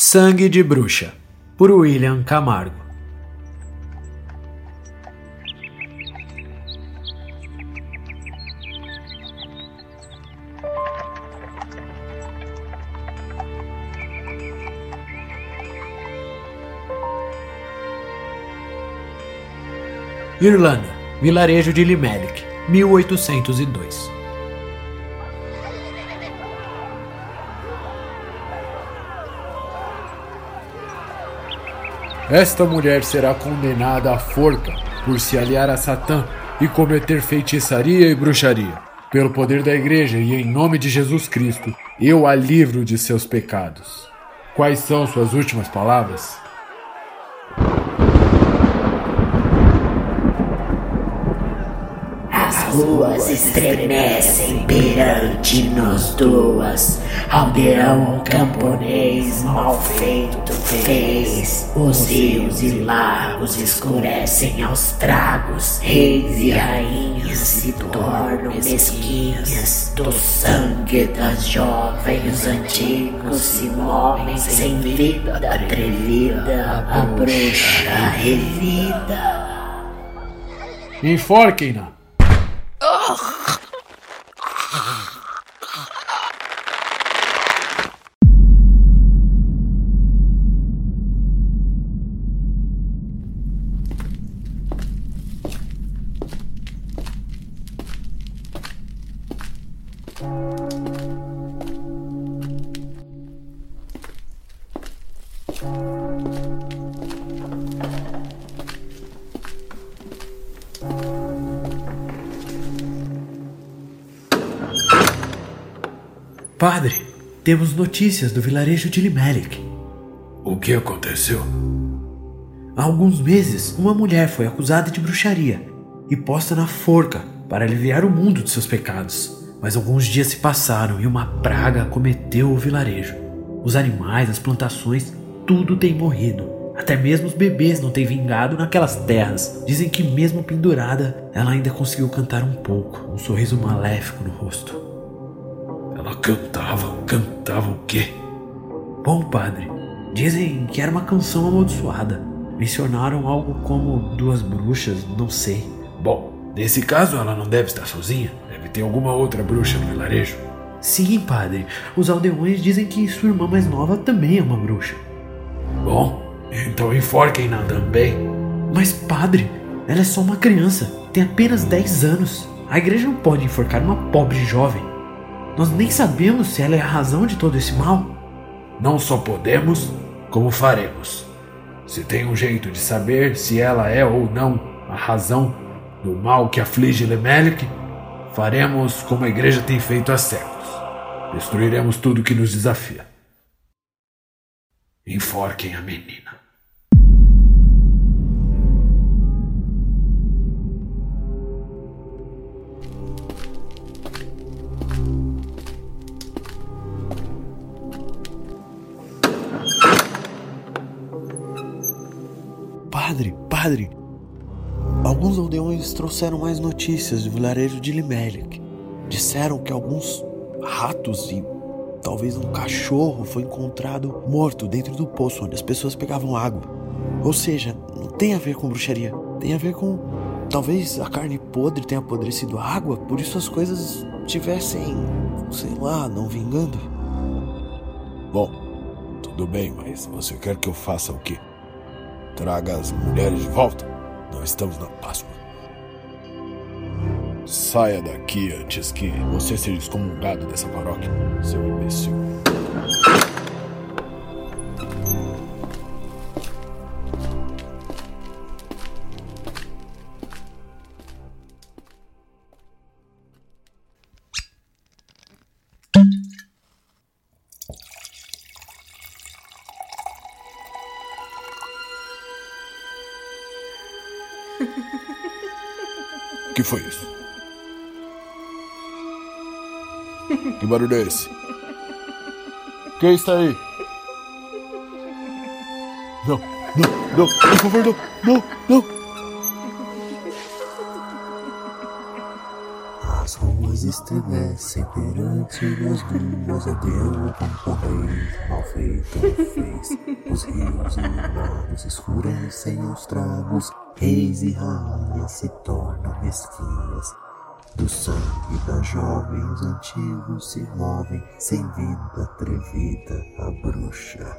Sangue de Bruxa, por William Camargo. Irlanda, vilarejo de Limerick, 1802. Esta mulher será condenada à forca por se aliar a Satã e cometer feitiçaria e bruxaria. Pelo poder da igreja e em nome de Jesus Cristo, eu a livro de seus pecados. Quais são suas últimas palavras? Ruas estremecem perante nós duas. Aldeão camponês mal feito fez. Os rios e lagos escurecem aos tragos. Reis e rainhas se tornam mesquinhas. Do sangue das jovens antigos se movem sem vida atrevida. A bruxa revida. Enforquem-na! 好 Padre, temos notícias do vilarejo de Limerick. O que aconteceu? Há alguns meses, uma mulher foi acusada de bruxaria e posta na forca para aliviar o mundo de seus pecados. Mas alguns dias se passaram e uma praga acometeu o vilarejo. Os animais, as plantações, tudo tem morrido. Até mesmo os bebês não têm vingado naquelas terras. Dizem que, mesmo pendurada, ela ainda conseguiu cantar um pouco, um sorriso maléfico no rosto. Ela cantava, cantava o quê? Bom, padre, dizem que era uma canção amaldiçoada. Mencionaram algo como duas bruxas, não sei. Bom, nesse caso ela não deve estar sozinha. Deve ter alguma outra bruxa no vilarejo. Sim, padre. Os aldeões dizem que sua irmã mais nova também é uma bruxa. Bom, então enforquem-na também. Mas, padre, ela é só uma criança. Tem apenas 10 anos. A igreja não pode enforcar uma pobre jovem. Nós nem sabemos se ela é a razão de todo esse mal. Não só podemos, como faremos. Se tem um jeito de saber se ela é ou não a razão do mal que aflige Lemelic, faremos como a igreja tem feito há séculos. Destruiremos tudo que nos desafia. Enforquem a menina. Padre, padre, alguns aldeões trouxeram mais notícias do vilarejo de Limelic. Disseram que alguns ratos e talvez um cachorro foi encontrado morto dentro do poço onde as pessoas pegavam água. Ou seja, não tem a ver com bruxaria, tem a ver com talvez a carne podre tenha apodrecido a água, por isso as coisas tivessem, sei lá, não vingando. Bom, tudo bem, mas você quer que eu faça o quê? Traga as mulheres de volta. Não estamos na Páscoa. Saia daqui antes que você seja excomungado dessa paróquia, seu imbecil. que foi isso? Que barulho é esse? Quem está aí? Não, não, não, por favor, não, não, não. As ruas Os estremecem perante nós duas Aldeão camponês mal feito fez Os rios iluminados escurecem aos tragos Reis e rainhas se tornam mesquinhas do sangue das jovens antigos se movem sem vida atrevida a bruxa.